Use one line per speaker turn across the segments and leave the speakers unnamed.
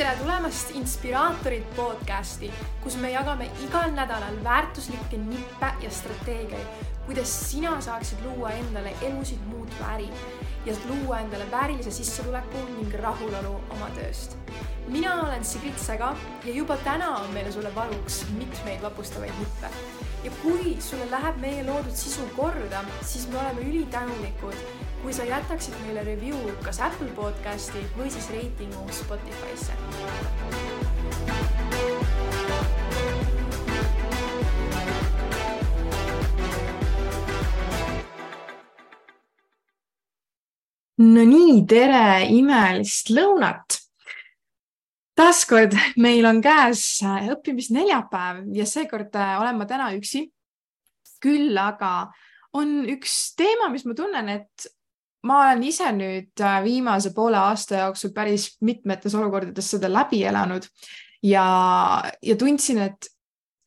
tere tulemast Inspiraatorid podcasti, kus me jagame igal nädalal väärtuslikke nippe ja strateegiaid, kuidas sina saaksid luua endale elusid muutva äri ja luua endale väärilise sissetuleku ning rahulolu oma tööst. mina olen Sigrid Säga ja juba täna on meile sulle varuks mitmeid vapustavaid nippe. ja kui sulle läheb meie loodud sisu korda, siis me oleme ülitänulikud kui sa jätaksid meile review kas Apple podcasti või siis reitingu Spotify'sse. no nii, tere imelist lõunat. taaskord meil on käes õppimisneljapäev ja seekord olen ma täna üksi. küll aga on üks teema, mis ma tunnen, et ma olen ise nüüd äh, viimase poole aasta jooksul päris mitmetes olukordades seda läbi elanud ja, ja tundsin, et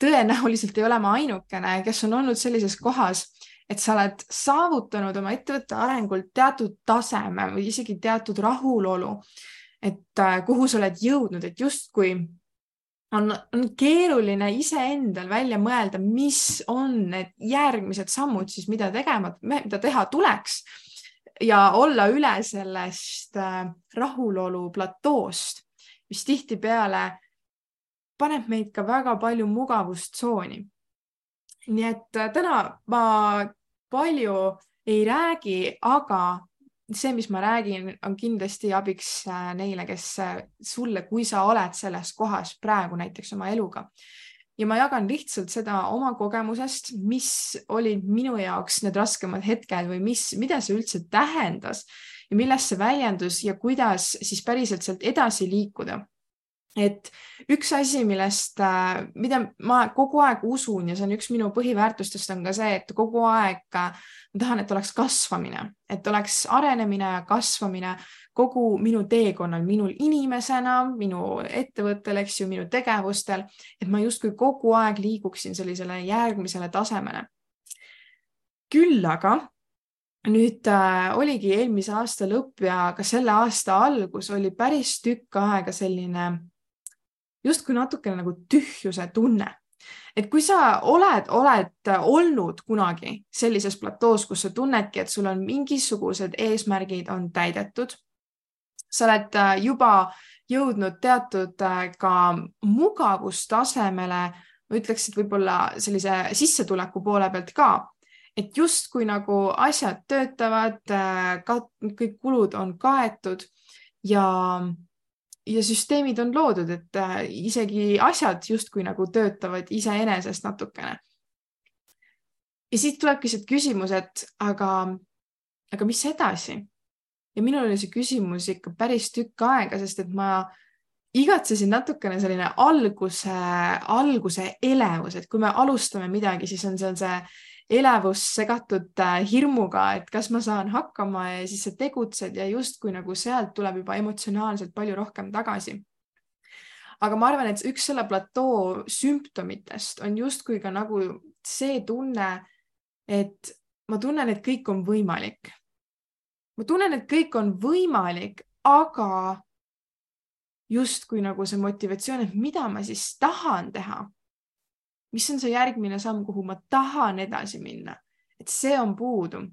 tõenäoliselt ei ole ma ainukene, kes on olnud sellises kohas, et sa oled saavutanud oma ettevõtte arengult teatud taseme või isegi teatud rahulolu. et äh, kuhu sa oled jõudnud, et justkui on, on keeruline iseendal välja mõelda, mis on need järgmised sammud siis, mida tegema, mida teha tuleks ja olla üle sellest äh, rahulolu platoost, mis tihtipeale paneb meid ka väga palju mugavustsooni. nii et äh, täna ma palju ei räägi, aga see, mis ma räägin, on kindlasti abiks äh, neile, kes sulle, kui sa oled selles kohas praegu näiteks oma eluga ja ma jagan lihtsalt seda oma kogemusest, mis olid minu jaoks need raskemad hetked või mis, mida see üldse tähendas ja millest see väljendus ja kuidas siis päriselt sealt edasi liikuda. et üks asi, millest, äh, mida ma kogu aeg usun ja see on üks minu põhiväärtustest, on ka see, et kogu aeg ma tahan, et oleks kasvamine, et oleks arenemine ja kasvamine kogu minu teekonnal, minul inimesena, minu ettevõttel, eks ju, minu tegevustel, et ma justkui kogu aeg liiguksin sellisele järgmisele tasemele. küll aga nüüd äh, oligi eelmise aasta lõpp ja ka selle aasta algus oli päris tükk aega selline justkui natukene nagu tühjuse tunne et kui sa oled, oled olnud kunagi sellises platoos, kus sa tunnedki, et sul on mingisugused eesmärgid on täidetud, sa oled äh, juba jõudnud teatud äh, ka mugavustasemele, ma ütleks, et võib-olla sellise sissetuleku poole pealt ka, et justkui nagu asjad töötavad, äh, kõik kulud on kaetud ja, ja süsteemid on loodud, et isegi asjad justkui nagu töötavad iseenesest natukene. ja siit tulebki see küsimus, et aga, aga mis edasi ja minul oli see küsimus ikka päris tükk aega, sest et ma igatsesin natukene selline alguse, alguse elevus, et kui me alustame midagi, siis on seal see elevus segatud äh, hirmuga, et kas ma saan hakkama ja siis sa tegutsed ja justkui nagu sealt tuleb juba emotsionaalselt palju rohkem tagasi. aga ma arvan, et üks selle platoo sümptomitest on justkui ka nagu see tunne, et ma tunnen, et kõik on võimalik ma tunnen, et kõik on võimalik, aga justkui nagu see motivatsioon, et mida ma siis tahan teha. mis on see järgmine samm, kuhu ma tahan edasi minna, et see on puudu.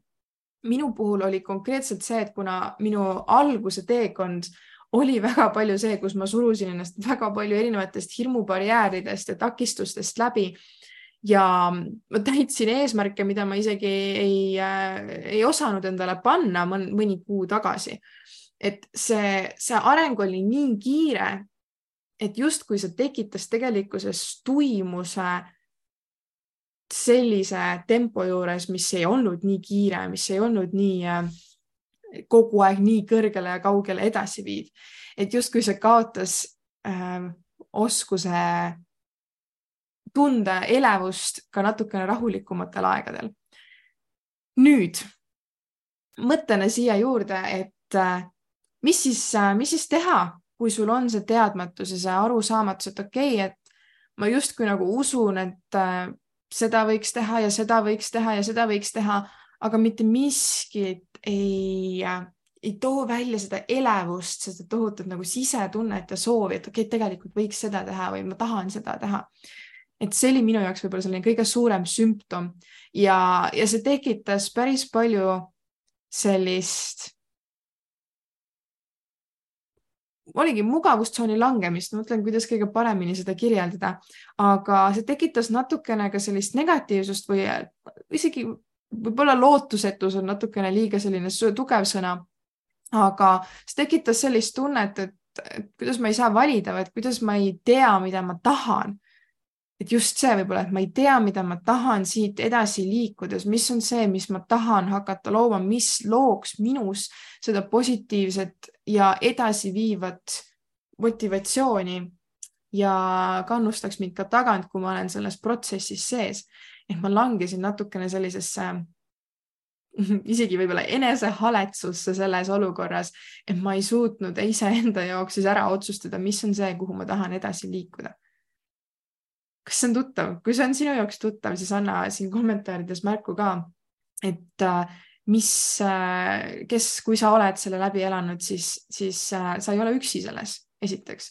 minu puhul oli konkreetselt see, et kuna minu alguse teekond oli väga palju see, kus ma surusin ennast väga palju erinevatest hirmubarjääridest ja takistustest läbi ja ma täitsin eesmärke, mida ma isegi ei, äh, ei osanud endale panna mõni kuu tagasi. et see, see areng oli nii kiire, et justkui see tekitas tegelikkuses tuimuse sellise tempo juures, mis ei olnud nii kiire, mis ei olnud nii äh, kogu aeg nii kõrgele ja kaugele edasi viiv. et justkui see kaotas äh, oskuse tunda elevust ka natukene rahulikumatel aegadel. nüüd mõttena siia juurde, et äh, mis siis, äh, mis siis teha, kui sul on see teadmatus ja see arusaamatus, et okei okay,, et ma justkui nagu usun, et äh, seda võiks teha ja seda võiks teha ja seda võiks teha, aga mitte miskit ei ei too välja seda elevust, seda tohutut nagu sisetunnet ja soovi, et okei okay,, tegelikult võiks seda teha või ma tahan seda teha. Et see oli minu jaoks võib-olla selline kõige suurem sümptom. Ja, ja see tekitas päris palju sellist oligi mugavustsooni langemist, ma mõtlen, kuidas kõige paremini seda kirjeldada, aga see tekitas natukene ka sellist negatiivsust või isegi võib-olla lootusetus on natukene liiga selline tugev sõna. Aga see tekitas sellist tunnet, et, kuidas ma ei saa valida et kuidas ma ei tea, mida ma tahan. Et just see võib-olla, et ma ei tea, mida ma tahan siit edasi liikudes, mis on see, mis ma tahan hakata looma, mis looks minus seda positiivset ja edasiviivat motivatsiooni ja kannustaks mind ka tagant, kui ma olen selles protsessis sees. et ma langesin natukene sellisesse isegi võib-olla enesehaletsusse selles olukorras, et ma ei suutnud iseenda jaoks siis ära otsustada, mis on see, kuhu ma tahan edasi liikuda. Kas see on tuttav, kui see on sinu jaoks tuttav, siis anna siin kommentaarides märku ka, et äh, mis, äh, kes, kui sa oled selle läbi elanud, siis, siis äh, sa ei ole üksi selles, esiteks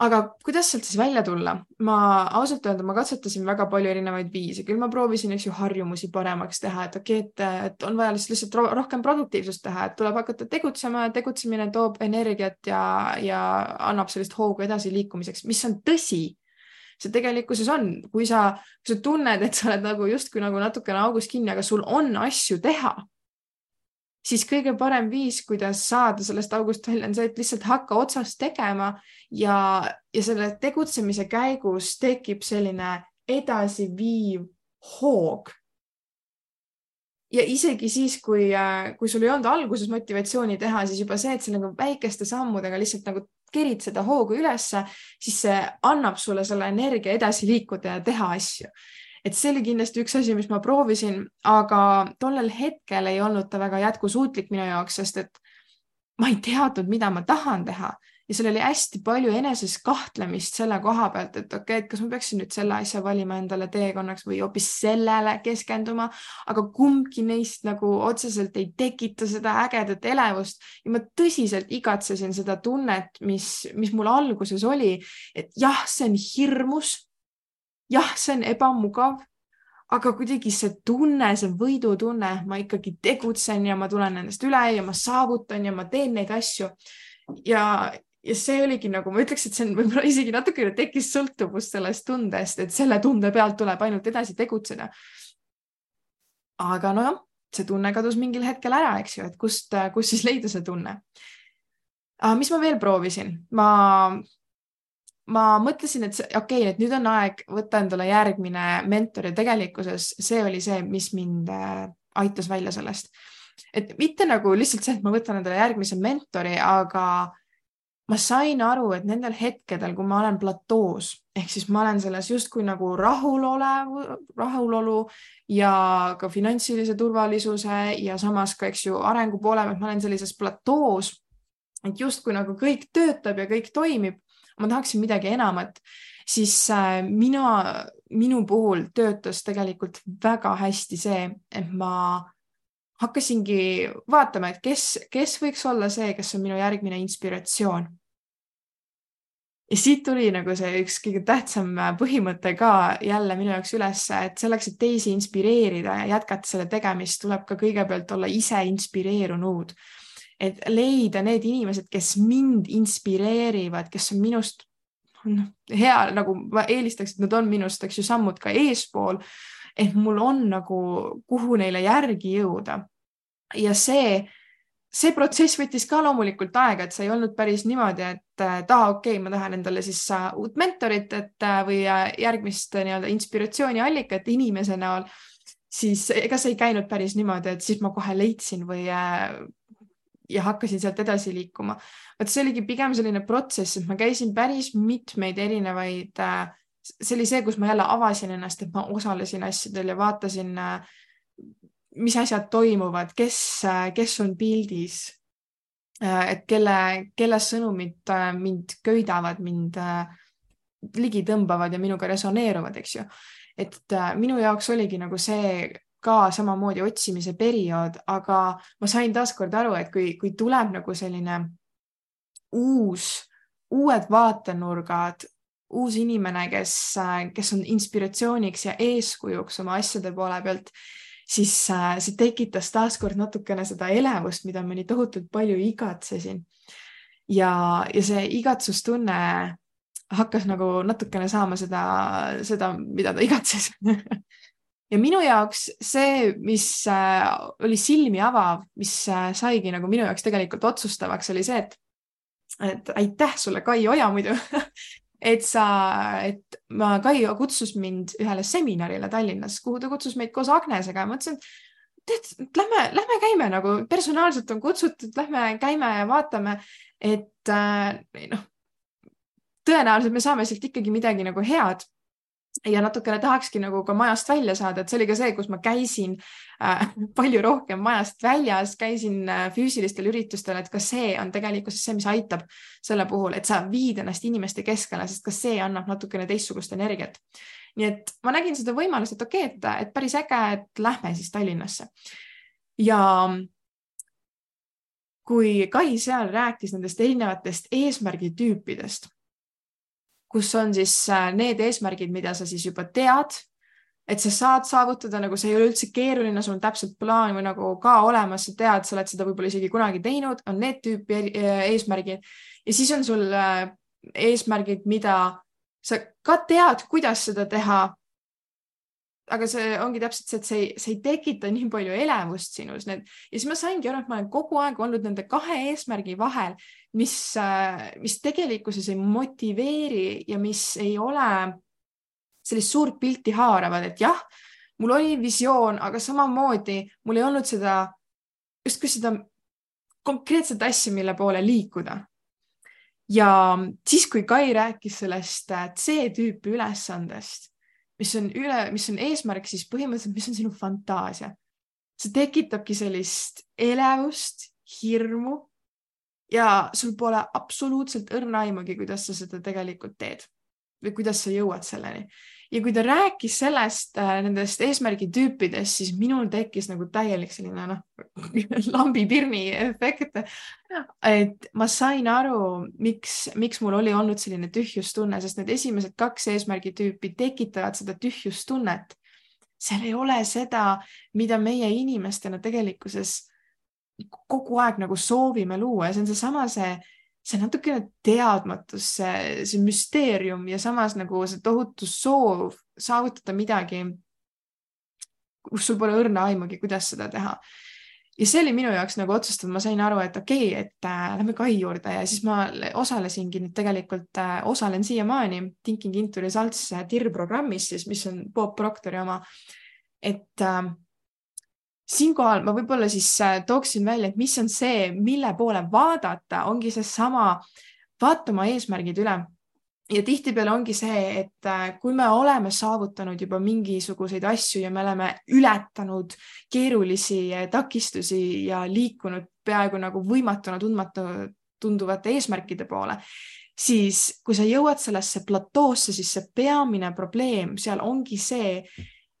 aga kuidas sealt siis välja tulla? ma ausalt öelda, ma katsetasin väga palju erinevaid viise, küll ma proovisin, eks ju, harjumusi paremaks teha, et okei okay,, et, et on vaja lihtsalt rohkem produktiivsust teha, et tuleb hakata tegutsema, tegutsemine toob energiat ja, ja annab sellist hoogu edasiliikumiseks, mis on tõsi. See tegelikkuses on, kui sa, kui sa tunned, et sa oled nagu justkui nagu natukene augus kinni, aga sul on asju teha siis kõige parem viis, kuidas saada sellest august välja, on see, et lihtsalt hakka otsast tegema ja, ja selle tegutsemise käigus tekib selline edasiviiv hoog. Ja isegi siis, kui, kui sul ei olnud alguses motivatsiooni teha, siis juba see, et sa nagu väikeste sammudega lihtsalt nagu kerid seda hoogu ülesse, siis see annab sulle selle energia edasi liikuda ja teha asju. Et see oli kindlasti üks asi, mis ma proovisin, aga tollel hetkel ei olnud ta väga jätkusuutlik minu jaoks, sest et ma ei teadnud, mida ma tahan teha. ja seal oli hästi palju eneses kahtlemist selle koha pealt, et okei okay,, et kas ma peaksin nüüd selle asja valima endale teekonnaks või hoopis sellele keskenduma, aga kumbki neist nagu otseselt ei tekita seda ägedat elevust. ja ma tõsiselt igatsesin seda tunnet, mis, mis mul alguses oli, et jah, see on hirmus. jah, see on ebamugav, aga kuidagi see tunne, see võidutunne, ma ikkagi tegutsen ja ma tulen nendest üle ja ma saavutan ja ma teen neid asju. ja, ja see oligi nagu ma ütleks, et see on võib-olla isegi natukene tekkis sõltuvus sellest tundest, et selle tunde pealt tuleb ainult edasi tegutseda. aga nojah, see tunne kadus mingil hetkel ära, eks ju, et kust, kust siis leida see tunne. mis ma veel proovisin, ma ma mõtlesin, et okei okay,, et nüüd on aeg võtta endale järgmine mentor ja tegelikkuses see oli see, mis mind äh, aitas välja sellest. et mitte nagu lihtsalt see, et ma võtan endale järgmise mentori, aga ma sain aru, et nendel hetkedel, kui ma olen platoos ehk siis ma olen selles justkui nagu rahulolev, rahulolu ja ka finantsilise turvalisuse ja samas ka, eks ju, arengu poole pealt ma olen sellises platoos, et justkui nagu kõik töötab ja kõik toimib ma tahaksin midagi enamat, siis äh, mina, minu puhul töötas tegelikult väga hästi see, et ma hakkasingi vaatama, et kes, kes võiks olla see, kes on minu järgmine inspiratsioon. ja siit tuli nagu see üks kõige tähtsam põhimõte ka jälle minu jaoks üles, et selleks, et teisi inspireerida ja jätkata selle tegemist, tuleb ka kõigepealt olla ise inspireerunud et leida need inimesed, kes mind inspireerivad, kes on minust noh, hea, nagu ma eelistaks, et nad on minust, eks ju, sammud ka eespool. et mul on nagu, kuhu neile järgi jõuda. ja see, see protsess võttis ka loomulikult aega, et see ei olnud päris niimoodi, et aa, okei okay,, ma tahan endale siis uut mentorit, et või järgmist nii-öelda inspiratsiooniallikat inimese näol siis ega see ei käinud päris niimoodi, et siis ma kohe leidsin või ja hakkasin sealt edasi liikuma. vot see oligi pigem selline protsess, et ma käisin päris mitmeid erinevaid äh,, see oli see, kus ma jälle avasin ennast, et ma osalesin asjadel ja vaatasin äh,, mis asjad toimuvad, kes äh,, kes on pildis et kelle, kelle sõnumid mind köidavad, mind ligi tõmbavad ja minuga resoneeruvad, eks ju. et minu jaoks oligi nagu see ka samamoodi otsimise periood, aga ma sain taaskord aru, et kui, kui tuleb nagu selline uus, uued vaatenurgad, uus inimene, kes, kes on inspiratsiooniks ja eeskujuks oma asjade poole pealt, siis see tekitas taaskord natukene seda elevust, mida ma nii tohutult palju igatsesin. ja, ja see igatsustunne hakkas nagu natukene saama seda, seda, mida ta igatses ja minu jaoks see, mis äh, oli silmi avav, mis äh, saigi nagu minu jaoks tegelikult otsustavaks, oli see, et, et aitäh sulle, Kai Oja muidu et sa, et ma, Kai kutsus mind ühele seminarile Tallinnas, kuhu ta kutsus meid koos Agnesega ja mõtlesin, et tead, lähme, lähme käime nagu personaalselt on kutsutud, lähme käime ja vaatame, et äh, noh, tõenäoliselt me saame sealt ikkagi midagi nagu head ja natukene tahakski nagu ka majast välja saada, et see oli ka see, kus ma käisin äh, palju rohkem majast väljas, käisin äh, füüsilistel üritustel, et ka see on tegelikkuses see, mis aitab selle puhul, et sa viid ennast inimeste keskele, sest ka see annab natukene teistsugust energiat. nii et ma nägin seda võimalust, et okei okay,, et, et päris äge, et lähme siis Tallinnasse. ja kui Kai seal rääkis nendest erinevatest eesmärgitüüpidest kus on siis äh, need eesmärgid, mida sa siis juba tead, et sa saad saavutada, nagu see ei ole üldse keeruline, sul on täpselt plaan või nagu ka olemas, sa tead, sa oled seda võib-olla isegi kunagi teinud, on need tüüpi äh, eesmärgid ja siis on sul äh, eesmärgid, mida sa ka tead, kuidas seda teha. Aga see ongi täpselt see, et see ei, see ei tekita nii palju elevust sinus, need ja siis ma saingi aru, et ma olen kogu aeg olnud nende kahe eesmärgi vahel mis, äh, mis tegelikkuses ei motiveeri ja mis ei ole sellist suurt pilti haaravad, et jah, mul oli visioon, aga samamoodi mul ei olnud seda, justkui seda konkreetset asja, mille poole liikuda. ja siis, kui Kai rääkis sellest äh, C-tüüpi ülesandest, mis on üle, mis on eesmärk, siis põhimõtteliselt, mis on sinu fantaasia? see tekitabki sellist elevust, hirmu ja sul pole absoluutselt õrna aimugi, kuidas sa seda tegelikult teed või kuidas sa jõuad selleni. Ja kui ta rääkis sellest äh,, nendest eesmärgitüüpidest, siis minul tekkis nagu täielik selline noh, lambipirni efekt. et ma sain aru, miks, miks mul oli olnud selline tühjustunne, sest need esimesed kaks eesmärgitüüpi tekitavad seda tühjustunnet. seal ei ole seda, mida meie inimestena tegelikkuses kogu aeg nagu soovime luua ja see on seesama, see, see natukene teadmatus, see, see müsteerium ja samas nagu see tohutu soov saavutada midagi, kus sul pole õrna aimugi, kuidas seda teha. ja see oli minu jaoks nagu otsustav, ma sain aru, et okei okay,, et äh, lähme Kai juurde ja siis ma osalesingi nüüd tegelikult äh,, osalen siiamaani Thinking into Results äh, TIR programmis siis, mis on Bob Proctori oma. et äh, siinkohal ma võib-olla siis äh, tooksin välja, et mis on see, mille poole vaadata, ongi seesama, vaata oma eesmärgid üle. ja tihtipeale ongi see, et äh, kui me oleme saavutanud juba mingisuguseid asju ja me oleme ületanud keerulisi äh, takistusi ja liikunud peaaegu nagu võimatuna tundmatu, tunduvate eesmärkide poole, siis kui sa jõuad sellesse platoosse, siis see peamine probleem seal ongi see,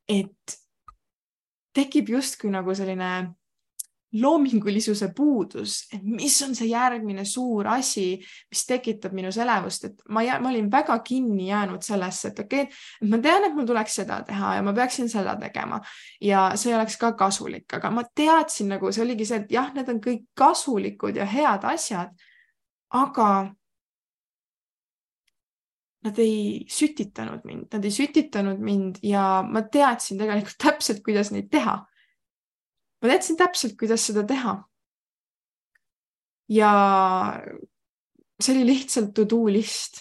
et tekib justkui nagu selline loomingulisuse puudus, et mis on see järgmine suur asi, mis tekitab minus elevust, et ma, ma olin väga kinni jäänud sellesse, et okei okay,, et ma tean, et mul tuleks seda teha ja ma peaksin seda tegema. Ja see oleks ka kasulik, aga ma teadsin nagu see oligi see, et jah, need on kõik kasulikud ja head asjad, aga nad ei sütitanud mind, nad ei sütitanud mind ja ma teadsin tegelikult täpselt, kuidas neid teha. ma teadsin täpselt, kuidas seda teha. ja see oli lihtsalt to do list.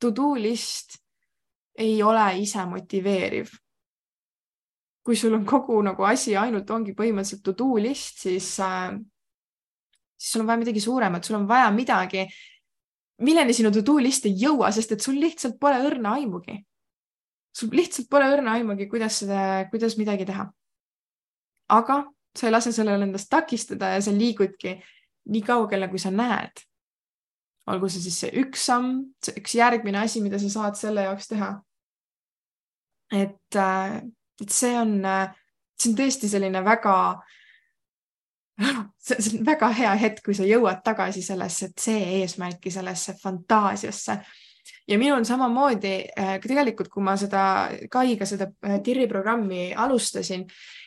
To do list ei ole ise motiveeriv. kui sul on kogu nagu asi ainult ongi põhimõtteliselt to do list, siis äh, siis sul on vaja midagi suuremat, sul on vaja midagi, milleni sinu to do list ei jõua, sest et sul lihtsalt pole õrna aimugi. sul lihtsalt pole õrna aimugi, kuidas seda, kuidas midagi teha. aga sa ei lase sellele endast takistada ja sa liigudki nii kaugele, kui sa näed. olgu see siis see üks samm, üks järgmine asi, mida sa saad selle jaoks teha. et, äh, et see on, see on tõesti selline väga, see on väga hea hetk, kui sa jõuad tagasi sellesse C-eesmärki, sellesse fantaasiasse. Ja minul samamoodi äh, tegelikult, kui ma seda Kaiga seda äh, TIR-i programmi alustasin,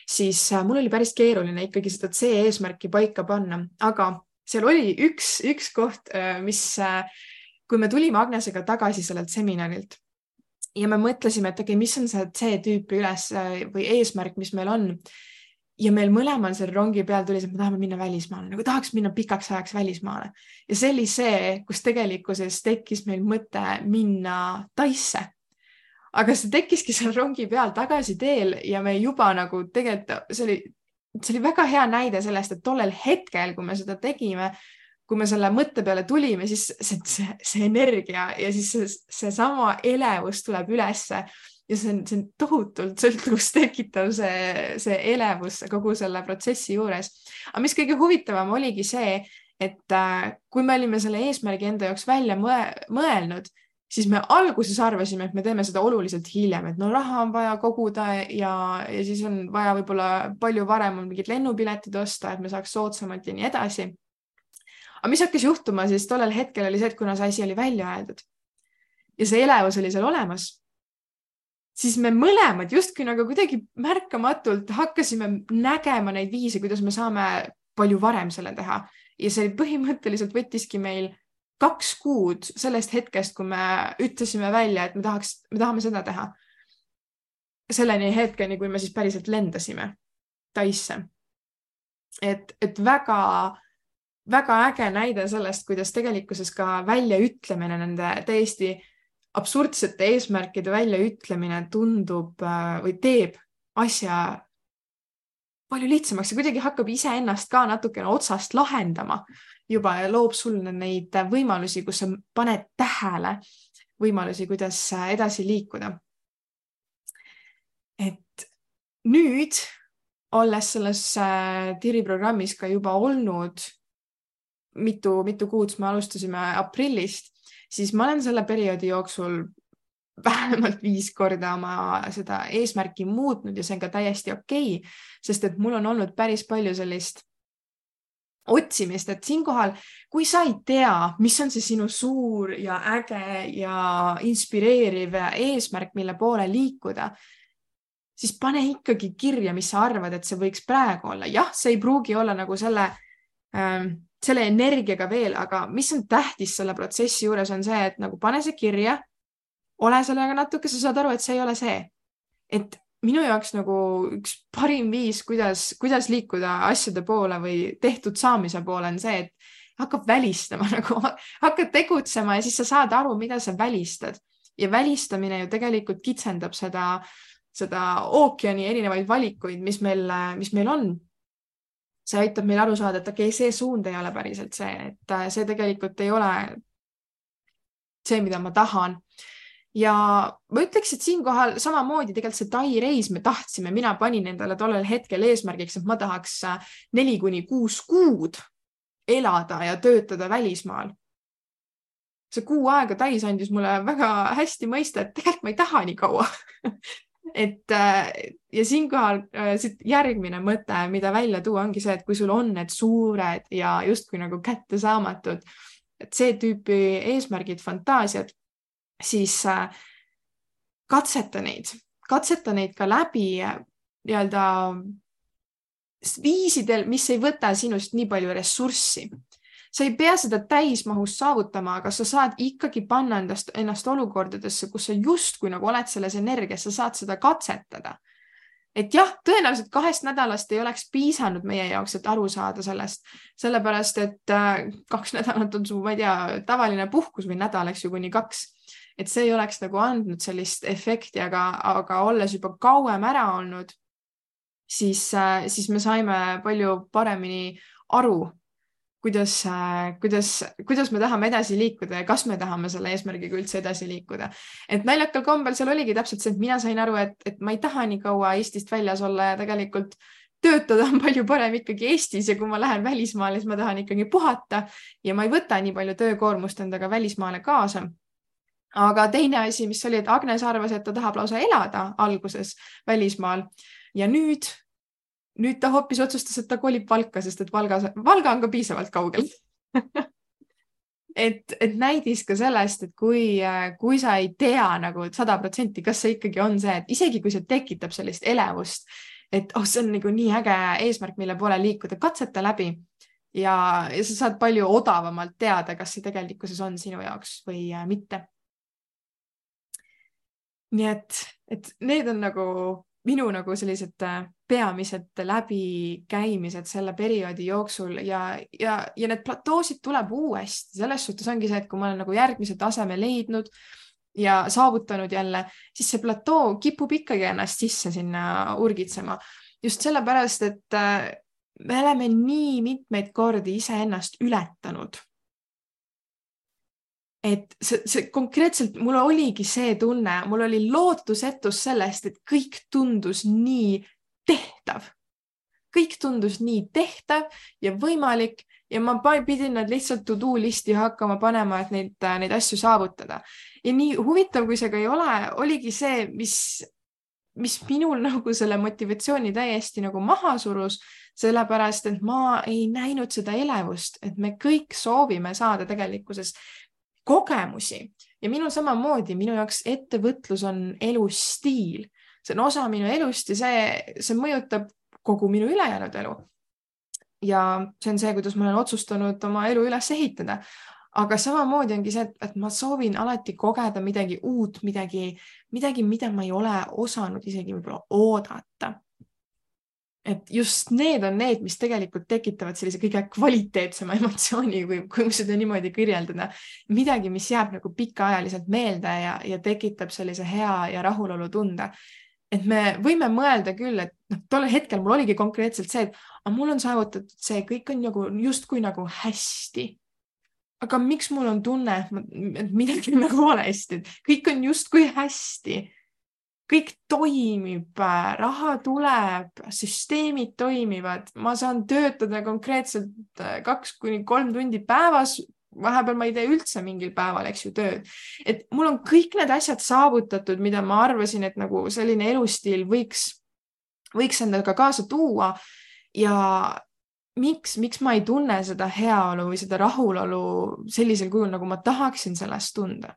siis äh, mul oli päris keeruline ikkagi seda C-eesmärki paika panna, aga seal oli üks, üks koht, mis, kui me tulime Agnesega tagasi sellelt seminarilt ja me mõtlesime, et okei okay,, mis on see C-tüüpi üles või eesmärk, mis meil on ja meil mõlemal seal rongi peal tuli see, et me tahame minna välismaale, nagu tahaks minna pikaks ajaks välismaale ja see oli see, kus tegelikkuses tekkis meil mõte minna Taisse. aga see tekkiski seal rongi peal tagasi teel ja me juba nagu tegelikult, see oli, see oli väga hea näide sellest, et tollel hetkel, kui me seda tegime, kui me selle mõtte peale tulime, siis see, see, see energia ja siis seesama see elevus tuleb ülesse ja see on, see on tohutult sõltuvust tekitav, see, see elevus kogu selle protsessi juures. aga mis kõige huvitavam oligi see, et äh, kui me olime selle eesmärgi enda jaoks välja mõelnud, siis me alguses arvasime, et me teeme seda oluliselt hiljem, et no raha on vaja koguda ja, ja siis on vaja võib-olla palju varem mingid lennupiletid osta, et me saaks soodsamalt ja nii edasi. aga mis hakkas juhtuma siis tollel hetkel oli see, et kuna see asi oli välja öeldud ja see elevus oli seal olemas siis me mõlemad justkui nagu kuidagi märkamatult hakkasime nägema neid viise, kuidas me saame palju varem selle teha ja see põhimõtteliselt võttiski meil kaks kuud sellest hetkest, kui me ütlesime välja, et me tahaks, me tahame seda teha. selleni hetkeni, kui me siis päriselt lendasime Taisse. et, et väga, väga äge näide sellest, kuidas tegelikkuses ka väljaütlemine nende täiesti absurdsete eesmärkide väljaütlemine tundub äh, või teeb asja palju lihtsamaks ja kuidagi hakkab iseennast ka natukene otsast lahendama juba ja loob sulle neid võimalusi, kus sa paned tähele võimalusi, kuidas edasi liikuda. et nüüd, olles selles äh, TIRi programmis ka juba olnud mitu, mitu kuud, me alustasime aprillist, siis ma olen selle perioodi jooksul vähemalt viis korda oma seda eesmärki muutnud ja see on ka täiesti okei okay,, sest et mul on olnud päris palju sellist otsimist, et siinkohal, kui sa ei tea, mis on see sinu suur ja äge ja inspireeriv eesmärk, mille poole liikuda, siis pane ikkagi kirja, mis sa arvad, et see võiks praegu olla. jah, see ei pruugi olla nagu selle ähm, selle energiaga veel, aga mis on tähtis selle protsessi juures, on see, et nagu pane see kirja, ole sellega natuke, sa saad aru, et see ei ole see. et minu jaoks nagu üks parim viis, kuidas, kuidas liikuda asjade poole või tehtud saamise poole on see, et hakkab välistama nagu, hakkad tegutsema ja siis sa saad aru, mida sa välistad ja välistamine ju tegelikult kitsendab seda, seda ookeani erinevaid valikuid, mis meil, mis meil on see aitab meil aru saada, et okei okay,, see suund ei ole päriselt see, et äh, see tegelikult ei ole see, mida ma tahan. ja ma ütleks, et siinkohal samamoodi tegelikult see Tai reis me tahtsime, mina panin endale tollel hetkel eesmärgiks, et ma tahaks äh, neli kuni kuus kuud elada ja töötada välismaal. see kuu aega täis andis mulle väga hästi mõista, et tegelikult ma ei taha nii kaua et äh, ja siinkohal äh, siit järgmine mõte, mida välja tuua, ongi see, et kui sul on need suured ja justkui nagu kättesaamatud, et see tüüpi eesmärgid, fantaasiad, siis äh, katseta neid, katseta neid ka läbi nii-öelda viisidel, mis ei võta sinust nii palju ressurssi sa ei pea seda täismahus saavutama, aga sa saad ikkagi panna endast, ennast olukordadesse, kus sa justkui nagu oled selles energias, sa saad seda katsetada. et jah, tõenäoliselt kahest nädalast ei oleks piisanud meie jaoks, et aru saada sellest, sellepärast et äh, kaks nädalat on su, ma ei tea, tavaline puhkus või nädal, eks ju, kuni kaks et see ei oleks nagu andnud sellist efekti, aga, aga olles juba kauem ära olnud, siis, äh, siis me saime palju paremini aru, kuidas, kuidas, kuidas me tahame edasi liikuda ja kas me tahame selle eesmärgiga üldse edasi liikuda. et naljakal kombel seal oligi täpselt see, et mina sain aru, et, et ma ei taha nii kaua Eestist väljas olla ja tegelikult töötada on palju parem ikkagi Eestis ja kui ma lähen välismaale, siis ma tahan ikkagi puhata ja ma ei võta nii palju töökoormust endaga välismaale kaasa aga teine asi, mis oli, et Agnes arvas, et ta tahab lausa elada alguses välismaal ja nüüd nüüd ta hoopis otsustas, et ta kolib Valka, sest et Valgas, Valga on ka piisavalt kaugel et, et näidis ka sellest, et kui, kui sa ei tea nagu sada protsenti, kas see ikkagi on see, et isegi kui see tekitab sellist elevust, et oh, see on nagu nii äge eesmärk, mille poole liikuda, katseta läbi ja, ja sa saad palju odavamalt teada, kas see tegelikkuses on sinu jaoks või äh, mitte. nii et, et need on nagu minu nagu sellised äh, peamised läbikäimised selle perioodi jooksul ja, ja, ja need platoosid tuleb uuesti, selles suhtes ongi see, et kui ma olen nagu järgmise taseme leidnud ja saavutanud jälle, siis see platoo kipub ikkagi ennast sisse sinna urgitsema. just sellepärast, et äh, me oleme nii mitmeid kordi iseennast ületanud et see, see konkreetselt mul oligi see tunne, mul oli lootusetus sellest, et kõik tundus nii tehtav. kõik tundus nii tehtav ja võimalik ja ma pidin nad lihtsalt to do listi hakkama panema, et neid, neid asju saavutada. ja nii huvitav, kui see ka ei ole, oligi see, mis, mis minul nagu selle motivatsiooni täiesti nagu maha surus, sellepärast et ma ei näinud seda elevust, et me kõik soovime saada tegelikkuses kogemusi ja minul samamoodi, minu jaoks ettevõtlus on elustiil, see on osa minu elust ja see, see mõjutab kogu minu ülejäänud elu. ja see on see, kuidas ma olen otsustanud oma elu üles ehitada. aga samamoodi ongi see, et, ma soovin alati kogeda midagi uut, midagi, midagi, mida ma ei ole osanud isegi võib-olla oodata et just need on need, mis tegelikult tekitavad sellise kõige kvaliteetsema emotsiooni, kui, kui seda niimoodi kirjeldada. midagi, mis jääb nagu pikaajaliselt meelde ja, ja tekitab sellise hea ja rahulolu tunde. Et me võime mõelda küll, et noh, tol hetkel mul oligi konkreetselt see, et aga mul on saavutatud see, kõik on nagu justkui nagu hästi. aga miks mul on tunne, et midagi on nagu valesti, et kõik on justkui hästi kõik toimib, raha tuleb, süsteemid toimivad, ma saan töötada konkreetselt äh, kaks kuni kolm tundi päevas. Vahepeal ma ei tee üldse mingil päeval, eks ju, tööd. et mul on kõik need asjad saavutatud, mida ma arvasin, et nagu selline elustiil võiks, võiks endaga kaasa tuua. ja miks, miks ma ei tunne seda heaolu või seda rahulolu sellisel kujul, nagu ma tahaksin sellest tunda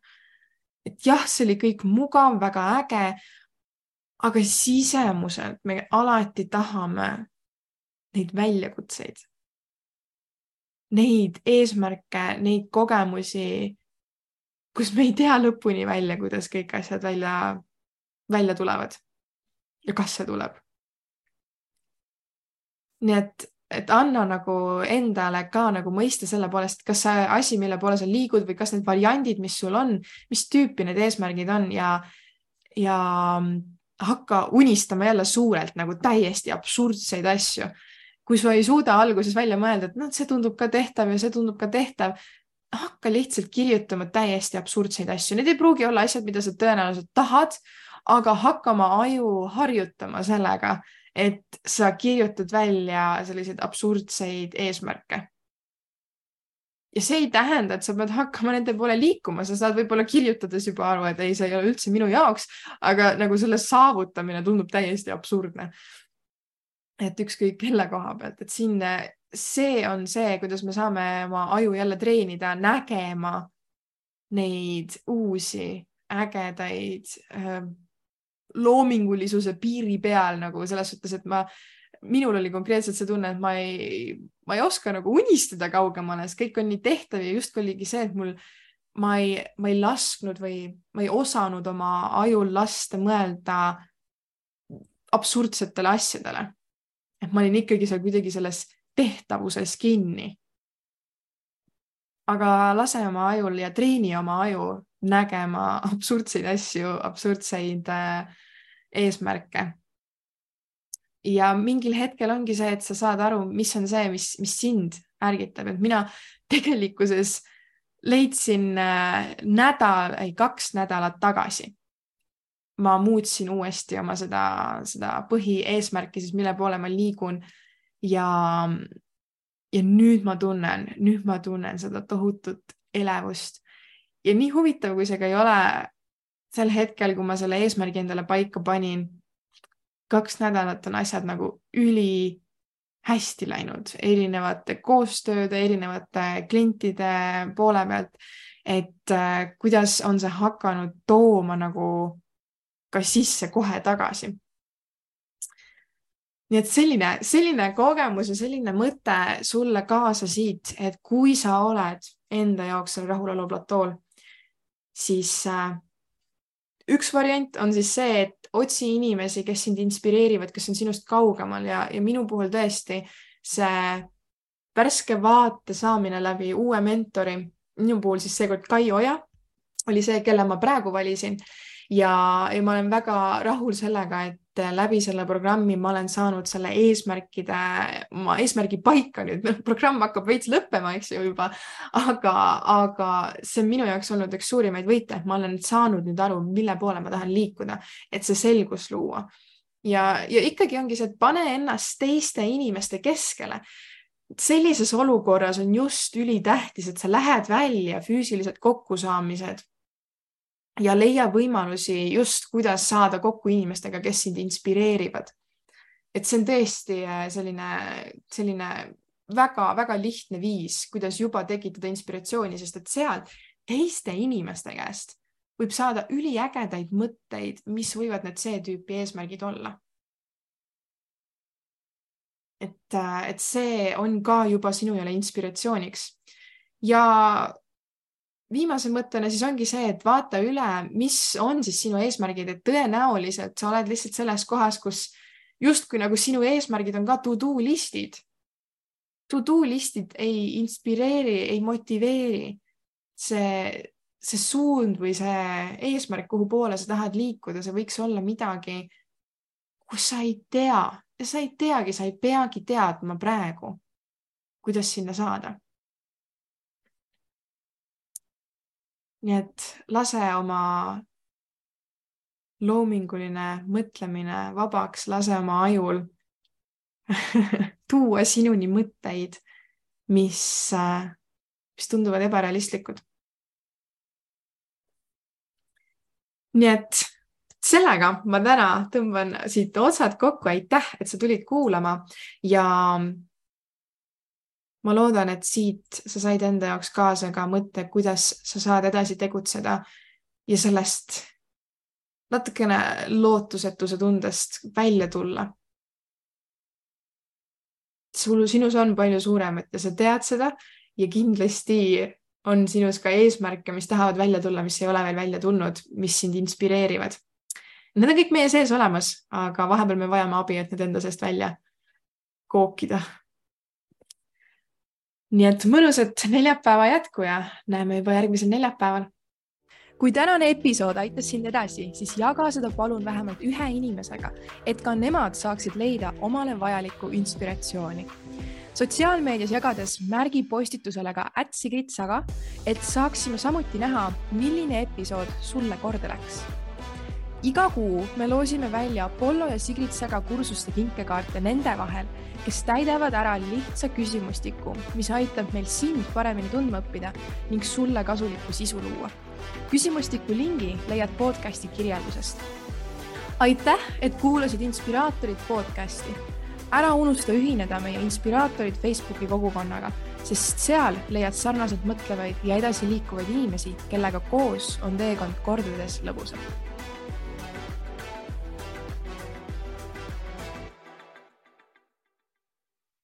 et jah, see oli kõik mugav, väga äge, aga sisemuselt me alati tahame neid väljakutseid, neid eesmärke, neid kogemusi, kus me ei tea lõpuni välja, kuidas kõik asjad välja, välja tulevad ja kas see tuleb. nii et, et anna nagu endale ka nagu mõista selle poolest, kas see asi, mille poole sa liigud või kas need variandid, mis sul on, mis tüüpi need eesmärgid on ja, ja hakka unistama jälle suurelt nagu täiesti absurdseid asju. Kui sa ei suuda alguses välja mõelda, et noh, see tundub ka tehtav ja see tundub ka tehtav, hakka lihtsalt kirjutama täiesti absurdseid asju, need ei pruugi olla asjad, mida sa tõenäoliselt tahad, aga hakka oma aju harjutama sellega, et sa kirjutad välja selliseid absurdseid eesmärke. Ja see ei tähenda, et sa pead hakkama nende poole liikuma, sa saad võib-olla kirjutades juba aru, et ei, see ei ole üldse minu jaoks, aga nagu selle saavutamine tundub täiesti absurdne. Et ükskõik kelle koha pealt, et siin see on see, kuidas me saame oma aju jälle treenida nägema neid uusi ägedaid äh, loomingulisuse piiri peal nagu selles suhtes, et ma minul oli konkreetselt see tunne, et ma ei, ma ei oska nagu unistada kaugemale, sest kõik on nii tehtav ja justkui oligi see, et mul, ma ei, ma ei lasknud või ma ei osanud oma ajul lasta mõelda absurdsetele asjadele. Et ma olin ikkagi seal kuidagi selles tehtavuses kinni. aga lase oma ajul ja treeni oma aju nägema absurdseid asju, absurdseid äh, eesmärke ja mingil hetkel ongi see, et sa saad aru, mis on see, mis, mis sind ärgitab, et mina tegelikkuses leidsin äh, nädal, ei kaks nädalat tagasi. Ma muutsin uuesti oma seda, seda põhieesmärki siis, mille poole ma liigun. Ja, ja nüüd ma tunnen, nüüd ma tunnen seda tohutut elevust. Ja nii huvitav, kui see ka ei ole sel hetkel, kui ma selle eesmärgi endale paika panin. Kaks nädalat on asjad nagu üli hästi läinud erinevate koostööde, erinevate klientide poole pealt. et äh, kuidas on see hakanud tooma nagu ka sisse kohe tagasi. nii et selline, selline kogemus ja selline mõte sulle kaasa siit, et kui sa oled enda jaoks seal rahulolu platool, siis äh, üks variant on siis see, et otsi inimesi, kes sind inspireerivad, kes on sinust kaugemal ja, ja minu puhul tõesti see värske vaate saamine läbi uue mentori, minu puhul siis seekord Kai Oja oli see, kelle ma praegu valisin ja, ja ma olen väga rahul sellega, et läbi selle programmi ma olen saanud selle eesmärkide, oma eesmärgi paika nüüd, programm hakkab veits lõppema, eks ju juba, aga, aga see on minu jaoks olnud üks suurimaid võite, et ma olen saanud nüüd aru, mille poole ma tahan liikuda, et see selgus luua. ja, ja ikkagi ongi see, et pane ennast teiste inimeste keskele. Sellises olukorras on just ülitähtis, et sa lähed välja füüsilised kokkusaamised ja leia võimalusi just, kuidas saada kokku inimestega, kes sind inspireerivad. et see on tõesti äh, selline, selline väga-väga lihtne viis, kuidas juba tekitada inspiratsiooni, sest et seal teiste inimeste käest võib saada üliägedaid mõtteid, mis võivad need C-tüüpi eesmärgid olla. et, äh, et see on ka juba sinule inspiratsiooniks ja viimase mõttena siis ongi see, et vaata üle, mis on siis sinu eesmärgid, et tõenäoliselt sa oled lihtsalt selles kohas, kus justkui nagu sinu eesmärgid on ka to-do listid. To-do listid ei inspireeri, ei motiveeri. see, see suund või see eesmärk, kuhu poole sa tahad liikuda, see võiks olla midagi, kus sa ei tea ja sa ei teagi, sa ei peagi teadma praegu, kuidas sinna saada nii et lase oma loominguline mõtlemine vabaks, lase oma ajul tuua sinuni mõtteid, mis, mis tunduvad ebarealistlikud. nii et sellega ma täna tõmban siit otsad kokku, aitäh, et sa tulid kuulama ja ma loodan, et siit sa said enda jaoks kaasa ka mõtte, kuidas sa saad edasi tegutseda ja sellest natukene lootusetuse tundest välja tulla. sul, sinus on palju suuremat ja sa tead seda ja kindlasti on sinus ka eesmärke, mis tahavad välja tulla, mis ei ole veel välja tulnud, mis sind inspireerivad. Need on kõik meie sees olemas, aga vahepeal me vajame abi, et need enda seest välja kookida nii et mõnusat neljapäeva jätku ja näeme juba järgmisel neljapäeval.
kui tänane episood aitas sind edasi, siis jaga seda palun vähemalt ühe inimesega, et ka nemad saaksid leida omale vajalikku inspiratsiooni. sotsiaalmeedias jagades märgi postitusele ka ätsigritsaga, et saaksime samuti näha, milline episood sulle korda läks iga kuu me loosime välja Apollo ja Sigrid Säga kursuste kinkekaarte nende vahel kes täidavad ära lihtsa küsimustiku, mis aitab meil sind paremini tundma õppida ning sulle kasulikku sisu luua. küsimustiku lingi leiad podcasti kirjeldusest. aitäh, et kuulasid Inspiraatorid podcasti. ära unusta ühineda meie Inspiraatorid Facebooki kogukonnaga, sest seal leiad sarnaselt mõtlevaid ja edasiliikuvaid inimesi, kellega koos on teekond kordades lõbusam